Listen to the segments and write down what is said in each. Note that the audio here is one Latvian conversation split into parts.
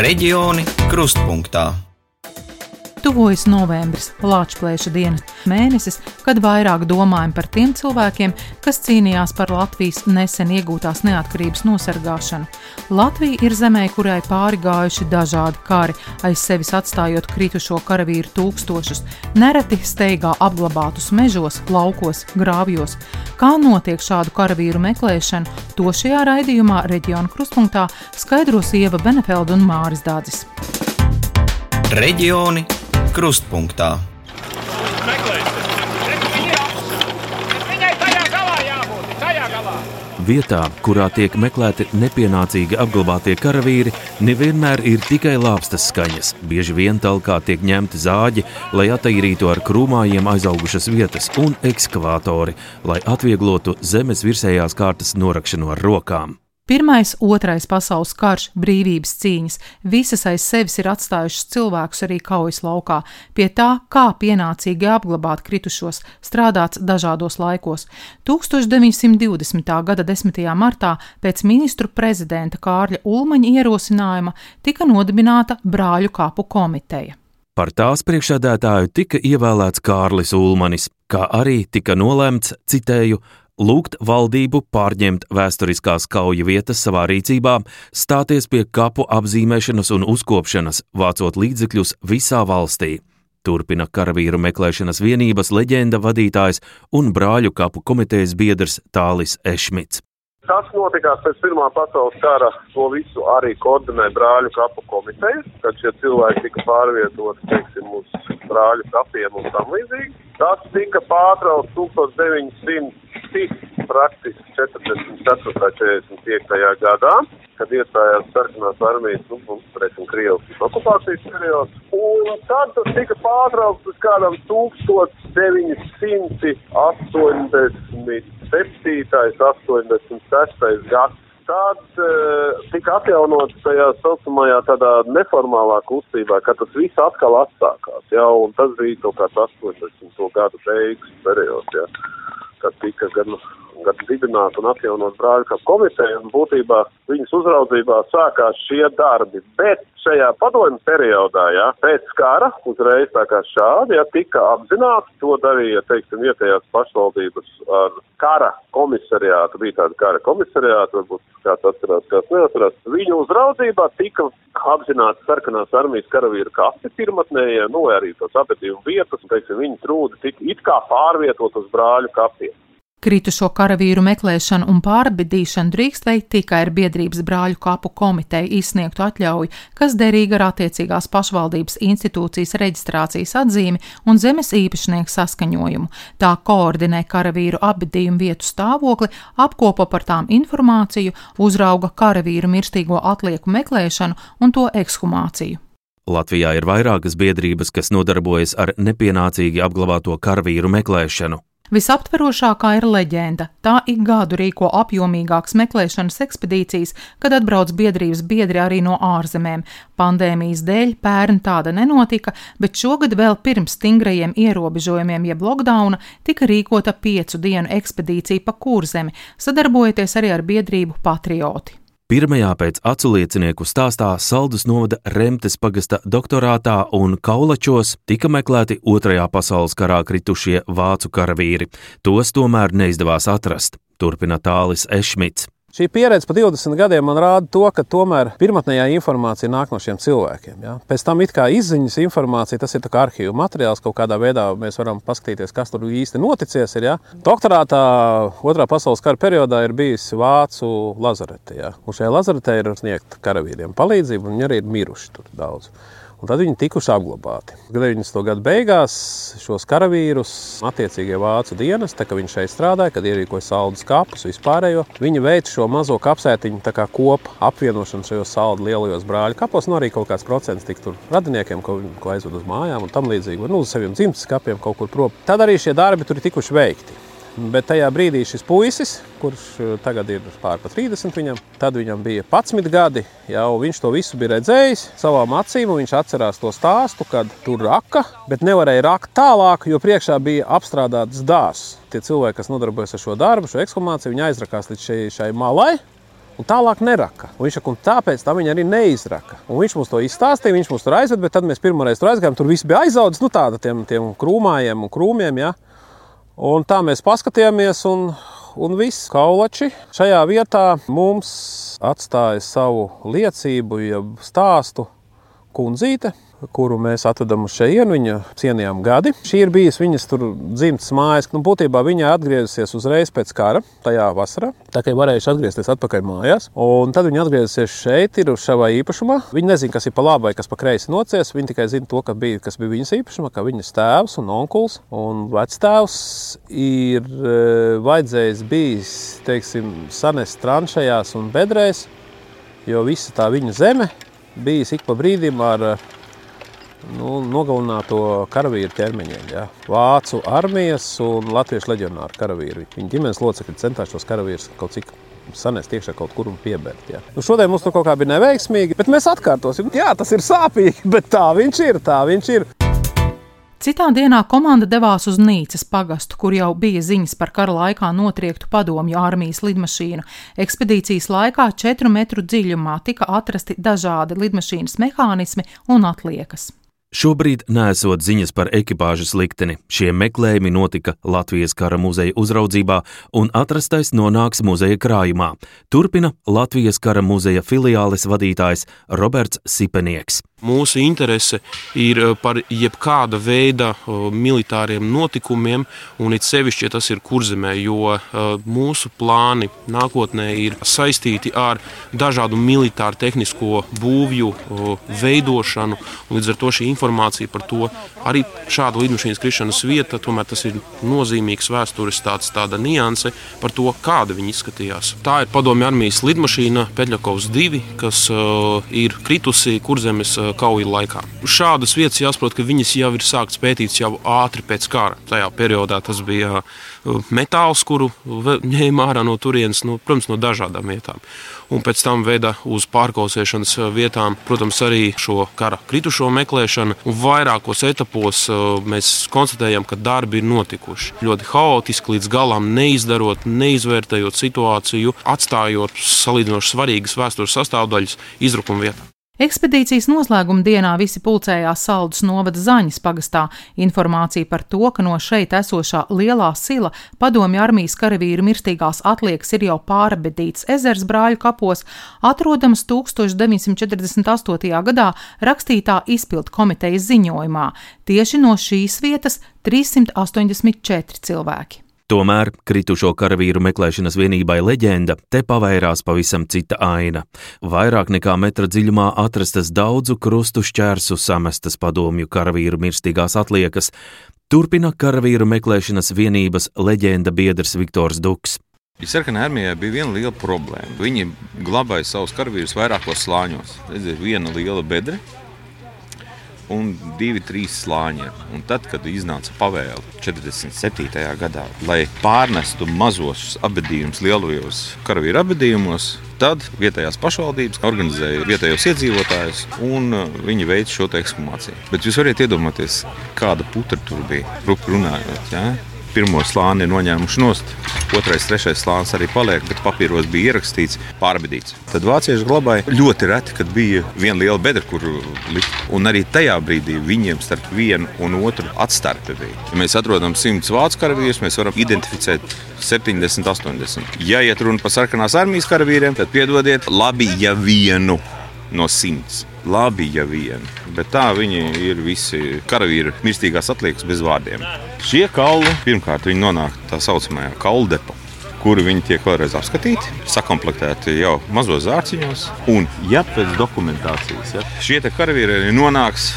Reģioni krustpunktā. Tuvojas novembris, Latvijas dienas mēnesis, kad vairāk domājam par tiem cilvēkiem, kas cīnījās par Latvijas nesen iegūtās neatkarības nosargāšanu. Latvija ir zemē, kurai pāri gājuši dažādi kari, aiz sevis atstājot kritušo karavīru tūkstošus, nereti steigā apglabātus mežos, laukos, grāvjos. Kā notiek šādu karavīru meklēšana, to šajā raidījumā reģiona krustpunktā skaidros Ieva Benefelda un Māris Dādzis. Reģioni krustpunktā. Vietā, kurā tiek meklēti nepienācīgi apglabātie karavīri, nevienmēr ir tikai lāpstas skaņas. Bieži vien talkā tiek ņemti zāģi, lai attīrītu ar krūmājiem aizaugušas vietas, un ekskavātori, lai atvieglotu zemes virsējās kārtas norakšanu ar rokām. Pirmais, otrais pasaules karš, brīvības cīņas, visas aiz sevis ir atstājušas cilvēkus arī kaujas laukā. Pie tā, kā pienācīgi apglabāt kritušos, strādāts dažādos laikos. 1920. gada 10. martā pēc ministru prezidenta Kārļa Ulmaņa ierosinājuma tika nodibināta Brāļu kapu komiteja. Par tās priekšsēdētāju tika ievēlēts Kārlis Ulmanis, kā arī tika nolemts, citēju, lūgt valdību pārņemt vēsturiskās kauju vietas savā rīcībā, stāties pie kapu apzīmēšanas un uzkopšanas, vācot līdzekļus visā valstī. Turpina karavīru meklēšanas vienības leģenda vadītājs un brāļu kapu komitejas biedrs Tālis Ešmits. Tas notikās pēc Pirmā pasaules kara. To visu arī koordinē brāļu kapu komiteja, kad šie cilvēki tika pārvietoti, teiksim, uz brāļu kapiem un tam līdzīgi. Tas tika pārtraukts 1900 praktiski 44. 45. gadā, kad iestājās sarkanās armijas, nu, uzturēsim Krievijas okupācijas periods. Un tad tas tika pārtraukts uz kādam 1987. 86. gads. Tad uh, tika atjaunots tajā saucamajā tādā neformālā kustībā, kad tas viss atkal atsākās, jā, un tas bija kaut kāds 80. gadu beigas periods, jā, kad tika gan gan dibināt un atjaunot brāļu komiteju, un būtībā viņas uzraudzībā sākās šie darbi. Bet šajā padomju periodā, jā, pēc kara, uzreiz tā kā šādi, jā, tika apzināti, to darīja, teiksim, vietējās pašvaldības ar kara komisariātu, bija tāda kara komisariāta, varbūt kāds atcerās, kāds neatcerās. Viņu uzraudzībā tika apzināti sarkanās armijas karavīru kapi pirmatnējie, nu, arī tos apetīvu vietas, teiksim, viņu trūdi tika it kā pārvietot uz brāļu kapiem. Kritušo karavīru meklēšanu un pārbedīšanu drīkst veikt tikai ar biedrības brāļu kapu komiteju izsniegtu atļauju, kas derīga ar attiecīgās pašvaldības institūcijas reģistrācijas atzīmi un zemes īpašnieku saskaņojumu. Tā koordinē karavīru apbedījumu vietu stāvokli, apkopo par tām informāciju, uzrauga karavīru mirstīgo atlieku meklēšanu un to ekshumāciju. Latvijā ir vairākas biedrības, kas nodarbojas ar nepienācīgi apglabāto karavīru meklēšanu. Visaptverošākā ir leģenda. Tā ik gadu rīko apjomīgākas meklēšanas ekspedīcijas, kad atbrauc biedrības biedri arī no ārzemēm. Pandēmijas dēļ pērn tāda nenotika, bet šogad vēl pirms stingrajiem ierobežojumiem jeb lockdowna tika rīkota piecu dienu ekspedīcija pa kurzemi, sadarbojoties arī ar biedrību Patrioti. Pirmajā pēc aculiecinieku stāstā Saldus novada Remtes pagasta doktorātā un Kaulačos tika meklēti Otrajā pasaules karā kritušie vācu karavīri. Tos tomēr neizdevās atrast, turpina Tālis Ešmits. Šī pieredze pa 20 gadiem man rāda to, ka tomēr pirmotnējā informācija nāk no šiem cilvēkiem. Ja? Pēc tam it kā izziņas informācija, tas ir arhīvu materiāls, kaut kādā veidā mēs varam paskatīties, kas tur īsti noticies. Ir, ja? Doktorātā otrā pasaules kara periodā ir bijis Vācu lazarete. Ja? Un šajā lazaretē ir sniegta karavīriem palīdzību, un viņi arī ir miruši tur daudz un tad viņi tikuši apglabāti. 90. gada beigās šos karavīrus attiecīgie vācu dienas, tā kā viņi šeit strādāja, kad ierīkoja saldus kapus, vispārējo, viņi veica šo mazo kapsētiņu kopu apvienošanu šajos saldu lielajos brāļu kapos, nu, arī kaut kāds procents tika tur radiniekiem, ko, ko aizved uz mājām un tam līdzīgi, nu, uz saviem dzimtas kapiem kaut kur prom. Tad arī šie darbi tur ir tikuši veikti. Bet tajā brīdī šis puisis, kurš e, tagad ir pārpa 30, viņam, tad viņam bija 11 gadi. Jau viņš to visu bija redzējis savām acīm. Viņš atcerās to stāstu, kad tur raka, bet nevarēja rakt tālāk, jo priekšā bija apstrādāts dārzs. Tie cilvēki, kas nodarbojas ar šo darbu, šo ekshumāciju, viņi aizrakās līdz šai, šai malai. un tālāk neraka. Un viņš saka, un tāpēc tā viņa arī neizraka. Un viņš mums to izstāstīja, viņš mums tur aizveda, bet tad mēs pirmoreiz tur aizgājām, tur viss bija aizaudzis, nu tāda tiem, tiem krūmājiem un krūmiem. Ja? Un tā mēs paskatījāmies, un, un viss. Kaulači. Šajā vietā mums atstāja savu liecību, jeb stāstu kundzīte kuru mēs atvedam uz šejienu. Viņa cienījām gadi. Šī ir bijusi viņas dzimtas mājas. Nu, būtībā viņa atgriezusies uzreiz pēc kara, tajā vasarā. Tā kā varējuši atgriezties atpakaļ mājās. Un tad viņa atgriezusies šeit, ir uz savā īpašumā. Viņa nezina, kas ir pa labi vai kas pa kreisi nocies. Viņa tikai zina to, ka bija, kas bija viņas īpašumā, ka viņas tēvs un onkulis un vectēvs ir e, vajadzējis bijis, teiksim, sanest tranšajās un bedrēs, jo visa tā viņa zeme bijis ik pa brīdim ar nu, nogalināto karavīru ķermeņiem. Ja. Vācu armijas un latviešu leģionāru karavīru. Viņa ģimenes locekļi centās šos karavīrus kaut cik sanest iekšā kaut kur un piebērt. Ja. Nu, šodien mums tur kaut kā bija neveiksmīgi, bet mēs atkārtosim. Jā, tas ir sāpīgi, bet tā viņš ir. Tā viņš ir. Citā dienā komanda devās uz Nīcas pagastu, kur jau bija ziņas par kara laikā notriektu padomju armijas lidmašīnu. Ekspedīcijas laikā četru metru dziļumā tika atrasti dažādi lidmašīnas mehānismi un atliekas. Šobrīd nesot ziņas par ekipāžas likteni. Šie meklējumi notika Latvijas kara muzeja uzraudzībā, un atrastais nonāks muzeja krājumā. Turpina Latvijas kara muzeja filiāles vadītājs Roberts Sipenieks. Mūsu interese ir eh, par jebkāda veida militāriem notikumiem, un it sevišķi, ja tas ir kurzemē, jo eh, mūsu plāni nākotnē ir saistīti ar dažādu militāru tehnisko būvju veidošanu. Līdz ar to šī informācija par to arī šāda lidmašīnas krišanas vieta, tomēr tas ir nozīmīgs vēstures tāds, tāda nianse par to, kāda viņa izskatījās. Tā ir padomju armijas lidmašīna Peļakovs 2, kas ir kritusi kurzemes kauju laikā. Šādas vietas jāsaprot, ka viņas jau ir sāktas pētīts jau ātri pēc kara. Tajā periodā tas bija uh, metāls, kuru ņēma ārā no turienes, no, protams, no dažādām vietām. Un pēc tam veida uz pārkausēšanas uh, vietām, protams, arī šo kara kritušo meklēšanu. Un vairākos etapos uh, mēs konstatējam, ka darbi ir notikuši ļoti haotiski, līdz galam neizdarot, neizvērtējot situāciju, atstājot salīdzinoši svarīgas vēstures sastāvdaļas izrukuma vietā. Ekspedīcijas noslēguma dienā visi pulcējās Saldus novada Zaņas pagastā. Informācija par to, ka no šeit esošā lielā sila padomju armijas karavīru mirstīgās atliekas ir jau pārbedīts ezers brāļu kapos, atrodams 1948. gadā rakstītā izpildu komitejas ziņojumā. Tieši no šīs vietas 384 cilvēki. Tomēr kritušo karavīru meklēšanas vienībai leģenda te pavērās pavisam cita aina. Vairāk nekā metra dziļumā atrastas daudzu krustu šķērsu samestas padomju karavīru mirstīgās atliekas, turpina karavīru meklēšanas vienības leģenda biedrs Viktors Duks. Sarkanā armijā bija viena liela problēma. Viņi glabāja savus karavīrus vairākos slāņos. Ir viena liela bedra, un divi, trīs slāņi. Un tad, kad iznāca pavēle 47. gadā, lai pārnestu mazos abadījumus lielajos karavīru abadījumos, tad vietējās pašvaldības organizēja vietējos iedzīvotājus un uh, viņi veica šo ekshumāciju. Bet jūs varat iedomāties, kāda putra tur bija, runājot. Ja? Pirmo slāni ir noņēmuši nost. Otrais, trešais slānis arī paliek, bet papīros bija ierakstīts, pārbedīts. Tad vācieši glabāja ļoti reti, kad bija viena liela bedra, kur likt. Un arī tajā brīdī viņiem starp vienu un otru atstarpe bija. Ja mēs atrodam simts vācu karavīrus, mēs varam identificēt 70, 80. Ja iet runa par sarkanās armijas karavīriem, tad piedodiet, labi, ja vienu no simts. Labi, ja vien, bet tā viņi ir visi karavīri, mirstīgās atliekas bez vārdiem. Šie kauli pirmkārt nonāk tā saucamajā kaulu depo kuri viņi tiek vēlreiz apskatīti, sakomplektēti jau mazos zārciņos. Un, ja pēc dokumentācijas ja, šie karavīri nonāks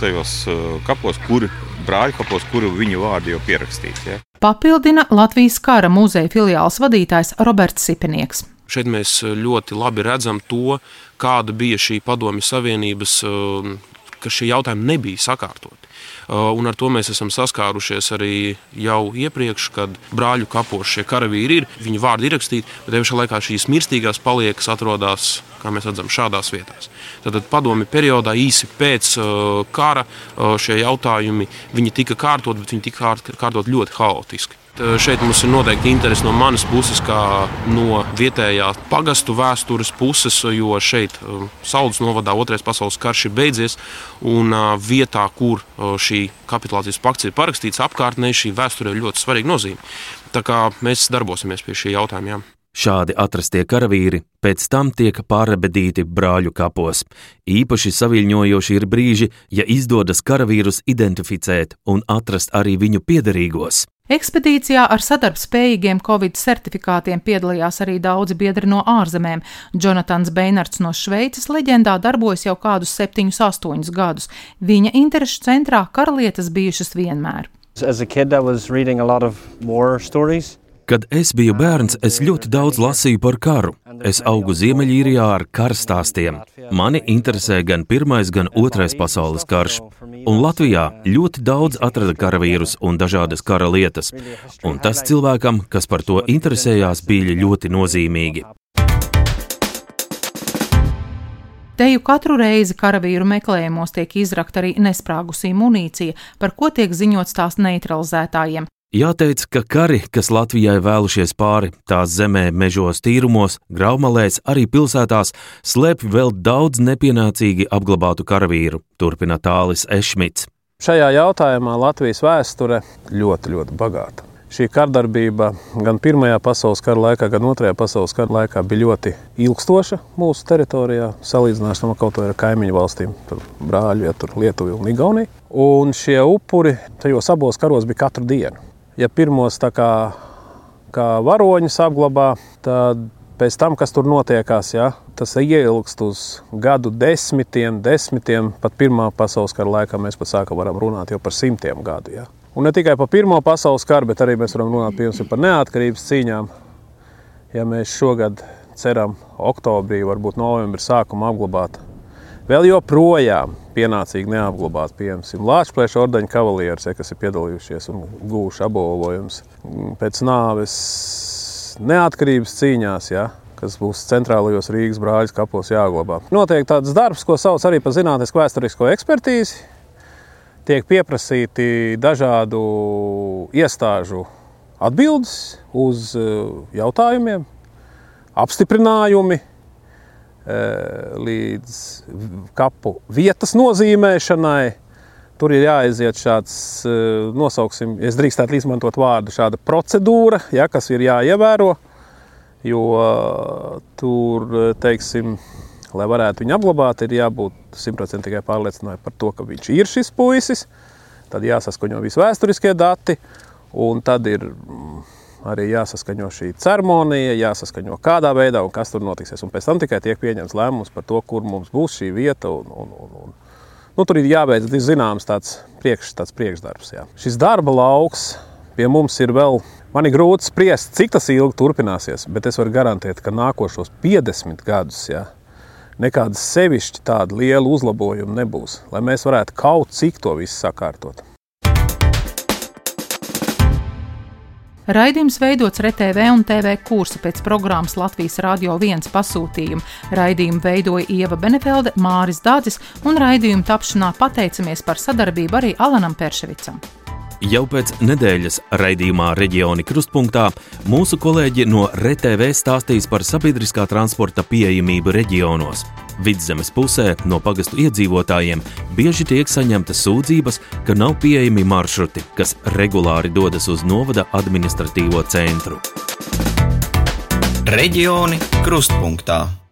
tajos uh, kapos, kuri brāļu kapos, kuru viņu vārdi jau pierakstīti. Ja. Papildina Latvijas kara muzeja filiāls vadītājs Roberts Sipenieks. Šeit mēs eh, ļoti labi redzam to, kāda bija šī padomju savienības, eh, ka šie jautājumi nebija sakārtoti. Eh, un ar to mēs esam saskārušies arī jau iepriekš, kad brāļu kapos šie karavīri ir, viņu vārdi ir rakstīti, bet tajā pašā laikā šīs mirstīgās paliekas atrodas kā mēs redzam, šādās vietās. Tad padomi periodā īsi pēc uh, kara šie jautājumi tika kārtot, bet viņi tika kārtot ļoti haotiski. Šeit mums ir noteikti interesi no manas puses, kā no vietējā pagastu vēstures puses, jo šeit, Saudas novadā, otrais pasaules karš ir beidzies. Un vietā, kur šī kapitulācijas pakts ir parakstīts, apkārtnē šī vēsture ir ļoti svarīga nozīme. Tā kā mēs darbosimies pie šī jautājuma. Jā. Šādi atrastie karavīri pēc tam tiek pārabedīti brāļu kapos. Īpaši saviņojoši ir brīži, ja izdodas karavīrus identificēt un atrast arī viņu piederīgos. Ekspedīcijā ar sadarbspējīgiem Covid certifikātiem piedalījās arī daudzi biedri no ārzemēm. Jonatans Beinards no Šveices leģendā darbojas jau kādus septiņus, astoņus gadus. Viņa interešu centrā karalietes bijušas vienmēr. As a kid, I was reading a lot of war stories. Kad es biju bērns, es ļoti daudz lasīju par karu. Es augu Ziemeļīrijā ar karstāstiem. Mani interesē gan Pirmais, gan Otrais pasaules karš. Un Latvijā ļoti daudz atrada karavīrus un dažādas kara lietas. Un tas cilvēkam, kas par to interesējās, bija ļoti nozīmīgi. Teju katru reizi karavīru meklējumos tiek izrakta arī nesprāgusī munīcija, par ko tiek ziņots tās neutralizētājiem. Jāteic, ka kari, kas Latvijai vēlušies pāri tās zemē, mežos, tīrumos, graumalēs, arī pilsētās, slēpj vēl daudz nepienācīgi apglabātu karavīru, turpina Tālis Ešmits. Šajā jautājumā Latvijas vēsture ļoti, ļoti bagāta. Šī kardarbība gan Pirmajā pasaules kara laikā, gan Otrajā pasaules kara laikā bija ļoti ilgstoša mūsu teritorijā, salīdzinājumā kaut ko ar kaimiņu valstīm, brāļu, ja tur Lietuva un Igaunija. Un šie upuri tajos abos karos bija katru dienu ja pirmos kā, kā varoņus apglabā, tad pēc tam, kas tur notiekās, ja, tas ieilgst uz gadu desmitiem, desmitiem, pat Pirmā pasaules kara laikā mēs pat sākam runāt par simtiem gadu. Ja. Un ne tikai par Pirmo pasaules karu, bet arī mēs varam runāt piemēram, par neatkarības cīņām. Ja mēs šogad ceram, oktobrī, varbūt novembrī sākumā apglabāt vēl joprojām pienācīgi neapglabāt, piemēram, Latvijas ordeņa kavalieris, kas ir piedalījušies un gūši apbalvojumus pēc nāves neatkarības cīņās. Ja, kas būs centrālajos Rīgas brāļu kapos jāglabā. Notiek tāds darbs, ko sauc arī par zinātnisko vēsturisko ekspertīzi. Tiek pieprasīti dažādu iestāžu atbildes uz eh, jautājumiem, apstiprinājumi, līdz kapu vietas nozīmēšanai. Tur ir jāaiziet šāds, eh, nosauksim, es drīkstētu izmantot vārdu, šāda procedūra, ja, kas ir jāievēro. Jo eh, tur, teiksim, lai varētu viņu apglabāt, ir jābūt simtprocentīgai pārliecinābai par to, ka viņš ir šis puisis. Tad jāsaskaņo visi vēsturiskie dati, un tad ir mm, arī jāsaskaņo šī ceremonija, jāsaskaņo kādā veidā un kas tur notiksies. Un pēc tam tikai tiek pieņemts lēmums par to, kur mums būs šī vieta. Un, un, un, un. Nu, tur ir jāveic zināms tāds, priekš, tāds priekšdarbs. Jā. Šis darba lauks pie mums ir vēl. Man ir grūti spriest, cik tas ilgi turpināsies, bet es varu garantēt, ka nākošos 50 gadus jā, nekādas sevišķi tāda liela uzlabojuma nebūs, lai mēs varētu kaut cik to visu sakārtot. Raidījums veidots RTV un TV kursa pēc programmas Latvijas Rādio 1 pasūtījuma. Raidījumu veidoja Ieva Benefelde, Māris Dācis un raidījuma tapšanā pateicamies par sadarbību arī Alanam Perševicam. Jau pēc nedēļas raidījumā Reģioni Krustpunktā mūsu kolēģi no RTV stāstīs par sabiedriskā transporta pieejamību reģionos. Vidzemes pusē no pagastu iedzīvotājiem bieži tiek saņemtas sūdzības, ka nav pieejami maršruti, kas regulāri dodas uz novada administratīvo centru. Reģioni Krustpunktā.